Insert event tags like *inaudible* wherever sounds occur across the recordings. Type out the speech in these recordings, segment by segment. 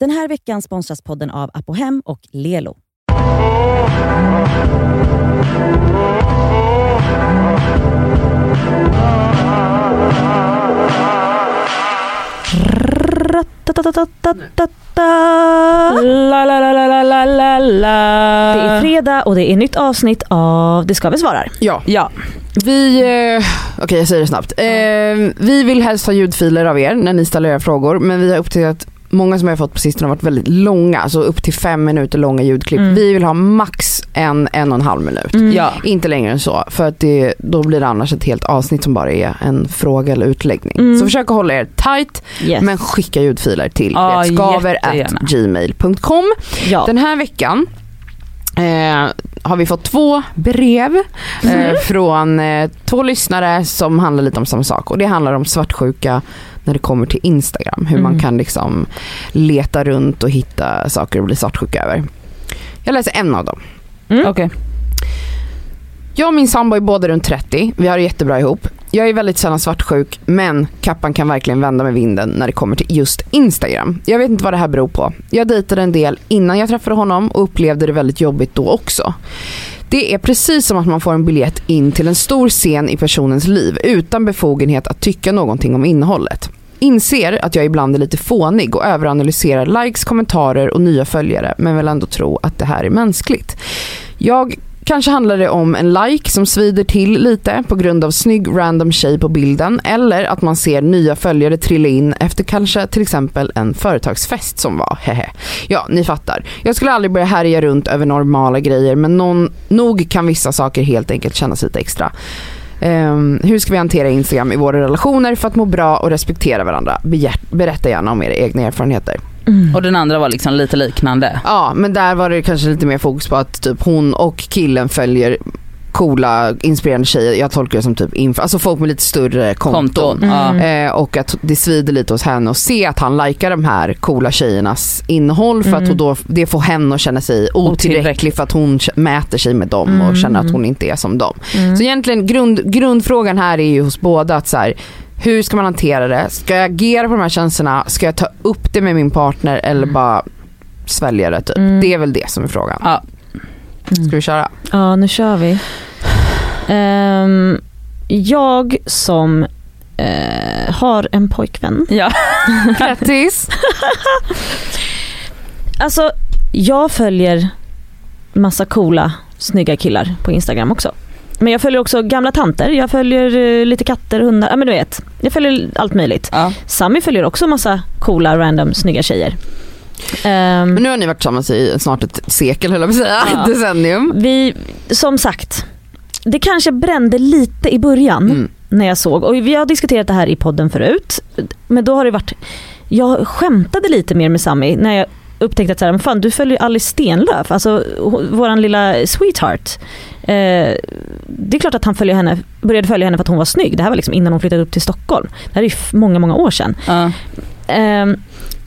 Den här veckan sponsras podden av Apohem och Lelo. Det är fredag och det är nytt avsnitt av Det ska vi svarar. Ja, Ja. vi, eh, okej jag säger det snabbt. Eh, vi vill helst ha ljudfiler av er när ni ställer era frågor men vi har upptäckt många som jag har fått på sistone har varit väldigt långa, alltså upp till fem minuter långa ljudklipp. Mm. Vi vill ha max en, en och en halv minut. Ja. Inte längre än så, för att det, då blir det annars ett helt avsnitt som bara är en fråga eller utläggning. Mm. Så försök att hålla er tight, Yes. men skicka ljudfiler till Ja, jättegärna. gmail.com. ja. Den här veckan eh, har vi fått två brev eh, från eh, två lyssnare som handlar lite om samma sak och det handlar om svartsjuka när det kommer till Instagram. Hur man Mm. kan liksom leta runt och hitta saker att bli svartsjuk över. Jag läser en av dem. Mm. Okej. Jag och min sambo är båda runt 30, vi har det jättebra ihop. Jag är väldigt sällan svartsjuk men kappan kan verkligen vända med vinden när det kommer till just Instagram. Jag vet inte vad det här beror på. Jag dejtade en del innan jag träffade honom och upplevde det väldigt jobbigt då också. Det är precis som att man får en biljett in till en stor scen i personens liv utan befogenhet att tycka någonting om innehållet. Inser att jag ibland är lite fånig och överanalyserar likes, kommentarer och nya följare men vill ändå tro att det här är mänskligt. Jag Kanske handlar det om en like som svider till lite på grund av snygg random tjej på bilden eller att man ser nya följare trilla in efter kanske till exempel en företagsfest som var, *laughs* hehe. Ja, ni fattar. Jag skulle aldrig börja härja runt över normala grejer men någon, nog kan vissa saker helt enkelt kännas lite extra. Ehm, hur ska vi hantera Instagram i våra relationer för att må bra och respektera varandra? Begär, berätta gärna om era egna erfarenheter. Mm. Och den andra var liksom lite liknande. Ja, men där var det kanske lite mer fokus på att typ hon och killen följer coola, inspirerande tjejer. Jag tolkar det som typ info, alltså folk med lite större konton. Konton. Mm. Eh, och att det svider lite hos henne och se att han likar de här coola tjejernas innehåll för att Mm. hon då, det får henne att känna sig otillräcklig Otillräcklig. för att hon k- mäter sig med dem Mm. och känner att hon inte är som dem. Mm. Så egentligen grund, grundfrågan här är ju hos båda att så här, hur ska man hantera det? Ska jag agera på de här känslorna? Ska jag ta upp det med min partner eller bara svälja det typ? Mm. Det är väl det som är frågan. Ja. Ska vi köra? Ja, nu kör vi. Ehm, jag som eh, har en pojkvän. Ja. *laughs* Grattis! Alltså, jag följer massa coola, snygga killar på Instagram också. Men jag följer också gamla tanter, jag följer eh, lite katter, hundar, ja men du vet. Jag följer allt möjligt. Ja. Sami följer också massa coola, random, snygga tjejer. Ehm, Men nu har ni varit tillsammans i snart ett sekel höll jag på att säga, Ja. *laughs* ett decennium. vi, som sagt, det kanske brände lite i början Mm. när jag såg, och vi har diskuterat det här i podden förut, men då har det varit, jag skämtade lite mer med Sami när jag upptäckte att så här, men fan, du följer Alice Stenlöf, alltså våran lilla sweetheart. Eh, det är klart att han följer henne, började följa henne för att hon var snygg. Det här var liksom innan hon flyttade upp till Stockholm. Det här är ju många, många år sedan. Ja. Ehm,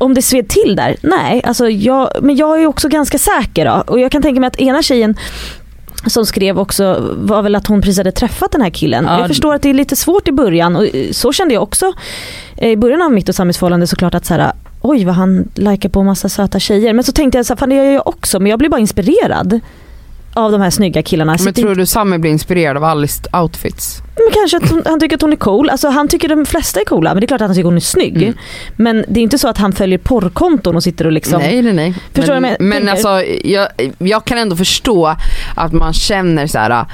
om det sved till där? Nej, alltså jag, men jag är också ganska säker då. Och jag kan tänka mig att ena tjejen som skrev också var väl att hon precis hade träffat den här killen. Ja. Jag förstår att det är lite svårt i början och eh, så kände jag också eh, i början av mitt och Samis förhållande såklart att så här, oj vad han likar på massa söta tjejer. Men så tänkte jag så här, fan det gör jag också men jag blir bara inspirerad av de här snygga killarna. Men tror du Sami blir inspirerad av Alice outfits? men kanske att hon, han tycker att hon är cool. Alltså han tycker de flesta är coola men det är klart att han tycker hon är snygg. Mm. Men det är inte så att han följer porrkonton och sitter och liksom Nej nej nej. Förstår men du vad jag men tänker? alltså jag, jag kan ändå förstå att man känner så här.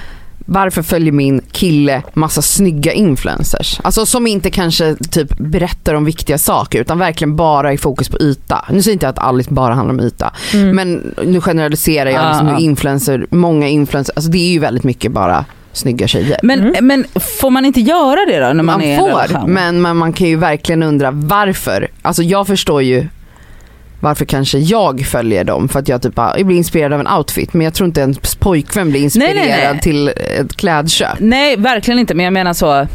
Varför följer min kille massa snygga influencers? Alltså som inte kanske typ berättar om viktiga saker utan verkligen bara är fokus på yta. Nu säger inte jag att Alice bara handlar om yta. Mm. Men nu generaliserar jag Ah, liksom ah. hur influencer, många influencers, alltså det är ju väldigt mycket bara snygga tjejer. Men, Mm. men får man inte göra det då när man, Man, är får, men man, man kan ju verkligen undra varför. Alltså jag förstår ju varför kanske jag följer dem för att jag typ bara, jag blir inspirerad av en outfit men jag tror inte ens pojkvän blir inspirerad Nej, nej, nej. till ett klädköp. Nej verkligen inte men jag menar så.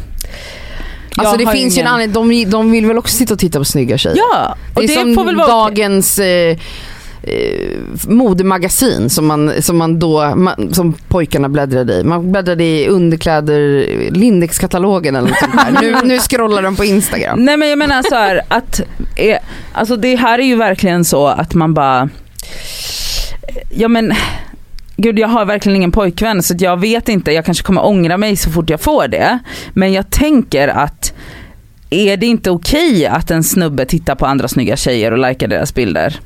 Alltså Jag det har finns ju en ingen- anledning, de, de vill väl också sitta och titta på snygga tjejer. Ja, och det det, är som får väl dagens eh, eh, modemagasin som man, som man då, man, som pojkarna bläddrade i. Man bläddrade i underkläder, Lindex-katalogen eller något sånt där. Nu, nu scrollar de på Instagram. Nej men jag menar så här att, eh, alltså det här är ju verkligen så att man bara, ja men Gud jag har verkligen ingen pojkvän så jag vet inte, jag kanske kommer ångra mig så fort jag får det. Men jag tänker att är det inte okej att en snubbe tittar på andra snygga tjejer och likar deras bilder?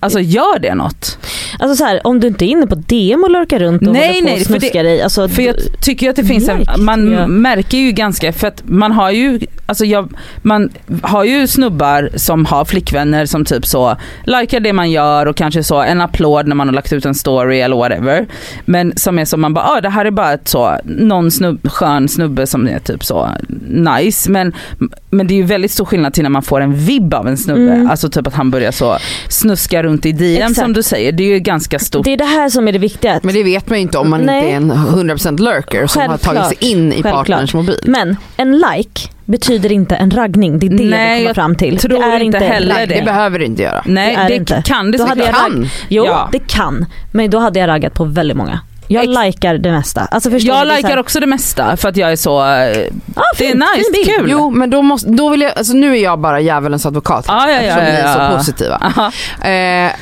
Alltså gör det något? Alltså så här, om du inte är inne på DM och lurkar runt och Nej, håller på nej, och snuskar i. Alltså, För jag tycker att det finns en, man ja. märker ju ganska, för att man har ju, alltså jag, man har ju snubbar som har flickvänner som typ så likar det man gör och kanske så en applåd när man har lagt ut en story eller whatever. Men som är som man bara, ah, det här är bara ett så, någon snubb, skön snubbe som är typ så nice. Men, men det är ju väldigt stor skillnad till när man får en vibb av en snubbe. Mm. Alltså typ att han börjar så snuska runt i DM Exakt. som du säger. Det är ju ganska stort. det är det här som är det viktiga. Men det vet man ju inte om man Nej. inte är en 100% lurker som har Självklart. tagit sig in i Självklart. partners mobil. Men en like betyder inte en raggning. Det är det Nej, jag kommer jag fram till. tror det är inte heller Nej, det det. behöver det inte göra. Nej det det, inte. kan det Då hade jag Kan. Jo, Ja. det kan. Men då hade jag raggat på väldigt många. Jag Ex- likar det mesta. Alltså förstår Jag är likar här- också det mesta för att jag är så, Ah, det är fint, nice, kul. Jo men då, måste, då vill jag, alltså nu är jag bara djävulens advokat Ja, ja, ja, eftersom ni är ja, ja. så positiva. *laughs* Eh,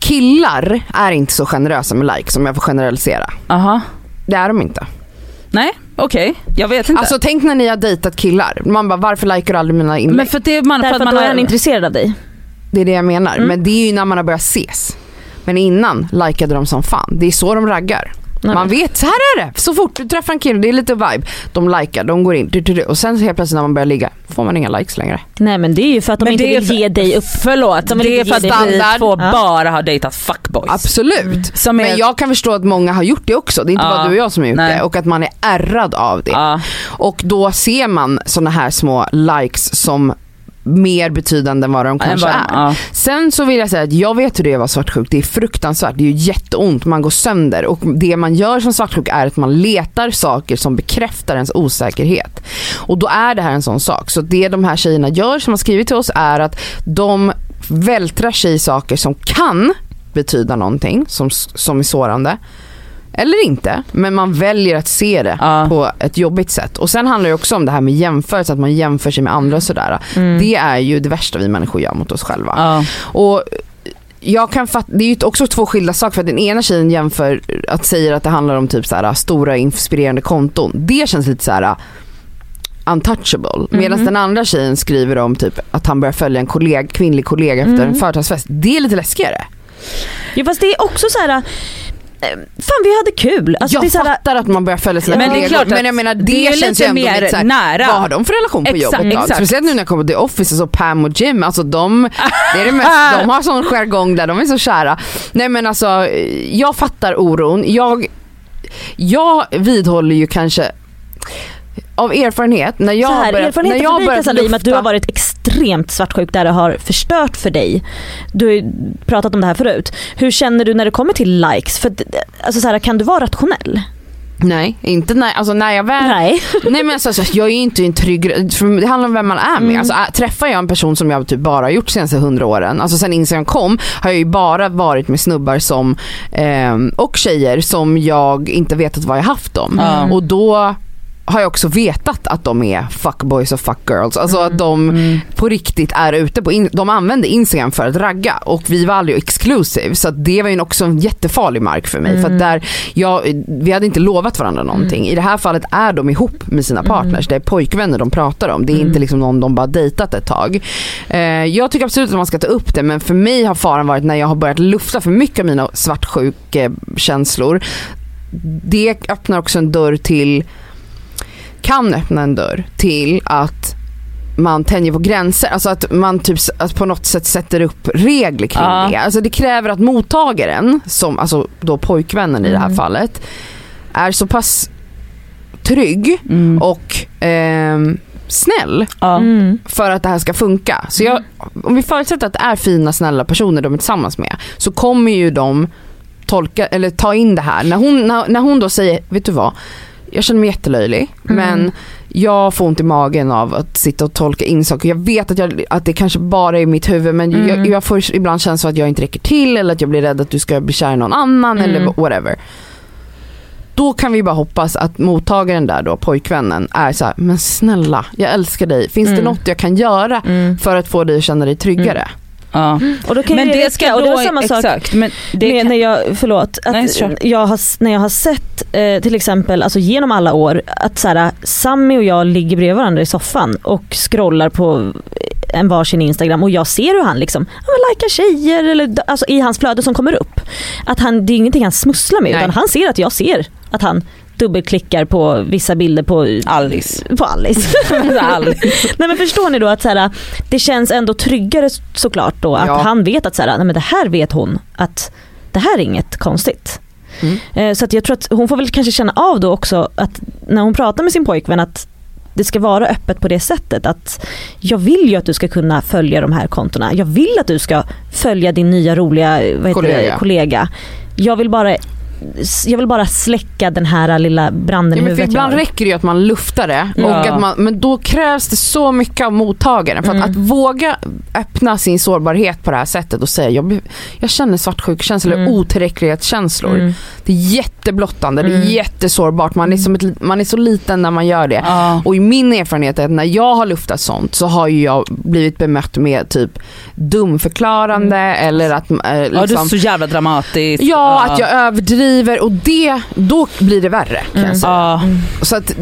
killar är inte så generösa med likes om jag får generalisera. Aha. Det är de inte. Nej okej, jag vet inte. Alltså tänk när ni har dejtat killar, man bara varför likar du aldrig mina inlägg? men för att det är man, för Därför att att man då är han intresserad av dig. Det är det jag menar. Mm. Men det är ju när man har börjat ses. Men innan likade de som fan. Det är så de raggar. Nej, Man vet, så här är det. Så fort du träffar en kille, det är lite vibe. De likar, de går in. du, du, du. Och sen helt plötsligt när man börjar ligga får man inga likes längre. Nej men det är ju för att de Men inte vill för- ge dig upp. Förlåt, De vill det är för att standard. två Ja. bara har dejtat fuckboys. Absolut. Som är, Men jag kan förstå att många har gjort det också. Det är inte Ja. bara du och jag som har gjort Nej. det. Och att man är ärrad av det. ja, Och då ser man såna här små likes som mer betydande än vad de kanske bara, är. ja. Sen så vill jag säga att jag vet hur det är att vara svartsjuk. Det är fruktansvärt. Det är ju jätteont. Man går sönder. Och det man gör som svartsjuk är att man letar saker som bekräftar ens osäkerhet. Och då är det här en sån sak. Så det de här tjejerna gör som har skrivit till oss är att de vältrar sig i saker som kan betyda någonting som, som är sårande. Eller inte, men man väljer att se det Ja. på ett jobbigt sätt. Och sen handlar det också om det här med jämförelse, att man jämför sig med andra och sådär. Mm. Det är ju det värsta vi människor gör mot oss själva. Ja. Och jag kan fatta, det är ju också två skilda saker för att den ena tjejen jämför, att säger att det handlar om typ så här, stora inspirerande konton. Det känns lite så här untouchable. Medan Mhm. den andra tjejen skriver om typ att han börjar följa en kollega, kvinnlig kollega efter Mm. en företagsfest. Det är lite läskigare. Jo fast det är också så här. Eh, Fan vi hade kul. Alltså, jag det är så här, fattar att man börjar följa sina Men kollegor. men jag menar det, det känns ju ändå mer lite så här, nära. Vad har de för relation på Exakt, jobbet exakt. Speciellt nu när jag kommer till Office, så Pam och Jim, alltså de, det är det mest, *laughs* de har sån jargong där, de är så kära. Nej men alltså, jag fattar oron. Jag, jag vidhåller ju kanske av erfarenhet, när jag här, börjat, när jag börjat Cassandra, i och med att du har lufta- varit extremt svartsjuk där det har förstört för dig. Du har ju pratat om det här förut. Hur känner du när det kommer till likes? För, alltså så här, kan du vara rationell? Nej, inte när, alltså när jag väl Nej. *laughs* Nej men alltså, alltså, jag är ju inte en trygg, för det handlar om vem man är med. Mm. Alltså, ä- träffar jag en person som jag typ bara har gjort de senaste hundra åren, alltså sen Instagram kom har jag ju bara varit med snubbar som, ehm, och tjejer som jag inte vetat vad jag haft om. Ja. Och då har jag också vetat att de är fuckboys och fuckgirls. Alltså att de Mm. på riktigt är ute på, in, de använder Instagram för att ragga och vi var aldrig exclusive så det var ju också en jättefarlig mark för mig för att där, jag, vi hade inte lovat varandra någonting. I det här fallet är de ihop med sina partners, det är pojkvänner de pratar om, det är inte liksom någon de bara dejtat ett tag. Eh, jag tycker absolut att man ska ta upp det men för mig har faran varit när jag har börjat lufta för mycket av mina svartsjukekänslor. Det öppnar också en dörr till kan öppna en dörr till att man tänjer på gränser, alltså att man typ att på något sätt sätter upp regler kring Ja. det. Alltså det kräver att mottagaren, som, alltså då pojkvännen i det här Mm. fallet, är så pass trygg Mm. och ehm, snäll. Mm. för att det här ska funka. Så jag, om vi förutsätter att det är fina snälla personer de är tillsammans med så kommer ju de tolka, eller ta in det här. När hon, när, när hon då säger, vet du vad, jag känner mig jättelöjlig Mm. men jag får ont i magen av att sitta och tolka in saker. Jag vet att, jag, att det kanske bara är i mitt huvud men Mm. jag, jag får ibland känslan att jag inte räcker till eller att jag blir rädd att du ska bli kär i någon annan Mm. eller whatever. Då kan vi bara hoppas att mottagaren där då, pojkvännen, är så här, men snälla, jag älskar dig. Finns det Mm. något jag kan göra Mm. för att få dig att känna dig tryggare? Ja. Och då kan Men ju det ska och det var samma sak exakt. Men det med kan, när jag, förlåt, att Nej, kör. jag har, när jag har sett eh, till exempel alltså genom alla år att så här, Sammy och jag ligger bredvid varandra i soffan och scrollar på en varsin Instagram och jag ser hur han liksom, ja, men likar tjejer eller alltså i hans flöde som kommer upp. Att han, det är ingenting han smusslar med Nej. utan han ser att jag ser att han dubbelklickar på vissa bilder på Alice. på Alice. *laughs* Alice. *laughs* Nej men förstår ni då att så här, det känns ändå tryggare såklart då att Ja. han vet att så här, nej, men det här vet hon att det här är inget konstigt. Mm. Eh, Så att jag tror att hon får väl kanske känna av då också att när hon pratar med sin pojkvän att det ska vara öppet på det sättet att jag vill ju att du ska kunna följa de här kontona. Jag vill att du ska följa din nya roliga Kollega. Det, kollega. Jag vill bara jag vill bara släcka den här lilla branden Ja, i men för huvudet ibland räcker det ju att man luftar det. Ja. Och att man, men då krävs det så mycket av mottagaren. För att, Mm. att våga öppna sin sårbarhet på det här sättet och säga jag, jag känner svartsjukkänslor Mm. otillräcklighetskänslor. Mm. Det är jätteblottande, det Mm. är jättesårbart. Man är, som ett, man är så liten när man gör det. Ja. Och i min erfarenhet är att när jag har luftat sånt så har ju jag blivit bemött med typ dumförklarande eller att eh, Ja, du är liksom, så jävla dramatisk. Ja, att jag överdriver och det, då blir det värre kan jag Mm. säga. Ja. Så att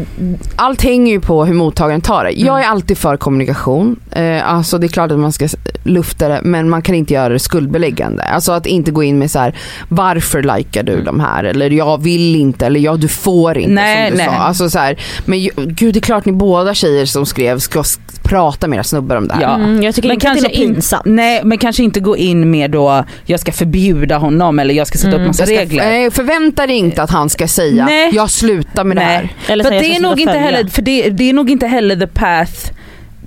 allt hänger ju på hur mottagaren tar det. Jag är alltid för kommunikation. Eh, alltså det är klart att man ska lufta det men man kan inte göra det skuldbeläggande. Alltså att inte gå in med så här: varför likar du de här? Eller jag vill inte eller ja du får inte Nej, som du nej. sa. Alltså så här, men gud det är klart ni båda tjejer som skrev ska prata med era snubbar om det här. Ja. Mm, jag tycker Men inte att det är kanske pinsamt. Nej men kanske inte gå in med då, jag ska förbjuda honom eller jag ska sätta Mm. upp massa ska, regler. eh, förvänta dig inte att han ska säga Nej. jag slutar med det här. Nej. Eller För det är nog inte heller, för det, det är nog inte heller the path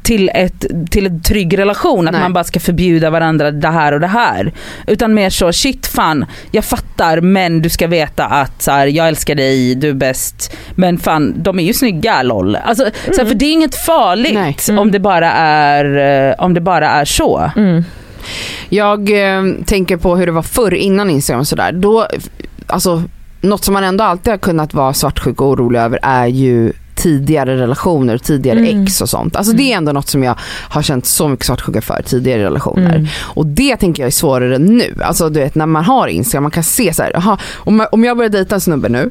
till, ett, till en trygg relation, att Nej. man bara ska förbjuda varandra det här och det här. Utan mer så, shit fan, jag fattar men du ska veta att så här, jag älskar dig, du är bäst. Men fan, de är ju snygga lol. Alltså, så här, för det är inget farligt. Mm. om, det bara är, eh, om det bara är så. Mm. Jag eh, tänker på hur det var förr innan Instagram och sådär. Då, alltså, något som man ändå alltid har kunnat vara svartsjuk och orolig över är ju tidigare relationer, tidigare Mm. ex och sånt. Alltså det är ändå något som jag har känt så mycket svartsjuka för, tidigare relationer. Mm. Och det tänker jag är svårare nu. Alltså du vet när man har Instagram, man kan se så här, aha, om, jag, om jag börjar dejta en snubbe nu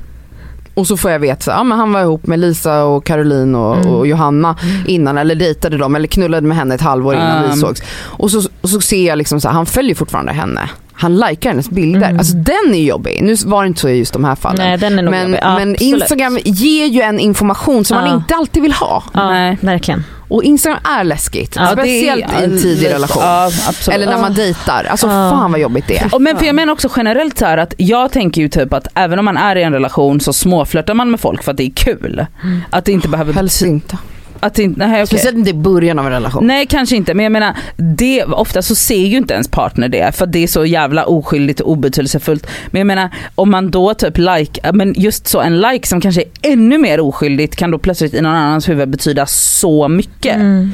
och så får jag veta att ja, men han var ihop med Lisa och Caroline och, Mm. och Johanna innan eller dejtade dem eller knullade med henne ett halvår innan Um. vi sågs. Och så, och så ser jag liksom så här, han följer fortfarande henne. Han likar hennes bilder. Mm. Alltså den är jobbig. Nu var det inte så i just de här fallen. Nej den är nog men, jobbig. Ja, men. Instagram ger ju en information som man Ja. inte alltid vill ha. Ja, Nej. verkligen. Och Instagram är läskigt. Ja, Speciellt i en tidig relation. Ja. Eller när man dejtar. Alltså Ja. fan vad jobbigt det är. Och men för jag menar också generellt så här att jag tänker ju typ att även om man är i en relation så småflörtar man med folk för att det är kul. Att det inte behöver Helst inte. Att inte, nej, okej. Speciellt inte i början av en relation. Nej kanske inte men jag menar det, ofta så ser ju inte ens partner det för det är så jävla oskyldigt och obetydelsefullt. Men jag menar om man då typ like, men just så en like som kanske är ännu mer oskyldigt kan då plötsligt i någon annans huvud betyda så mycket. Mm.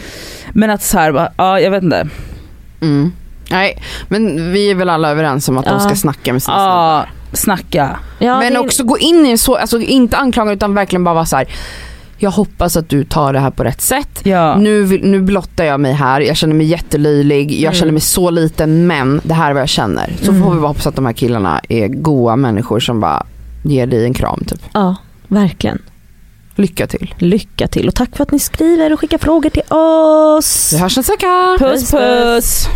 Men att så här, bara, ja jag vet inte. Mm. Nej, men vi är väl alla överens om att de Ja. ska snacka med sina snubbar. Ja, snacka. Ja, Men det är- också gå in i så, alltså inte anklaga utan verkligen bara vara så här. Jag hoppas att du tar det här på rätt sätt. Ja. Nu, vill- nu blottar jag mig här, jag känner mig jättelöjlig, jag Mm. känner mig så liten men det här är vad jag känner. Så Mm. får vi bara hoppas att de här killarna är goa människor som bara ger dig en kram typ. Ja, verkligen. Lycka till. Lycka till och tack för att ni skriver och skickar frågor till oss. Vi hörs nästa vecka! Puss puss.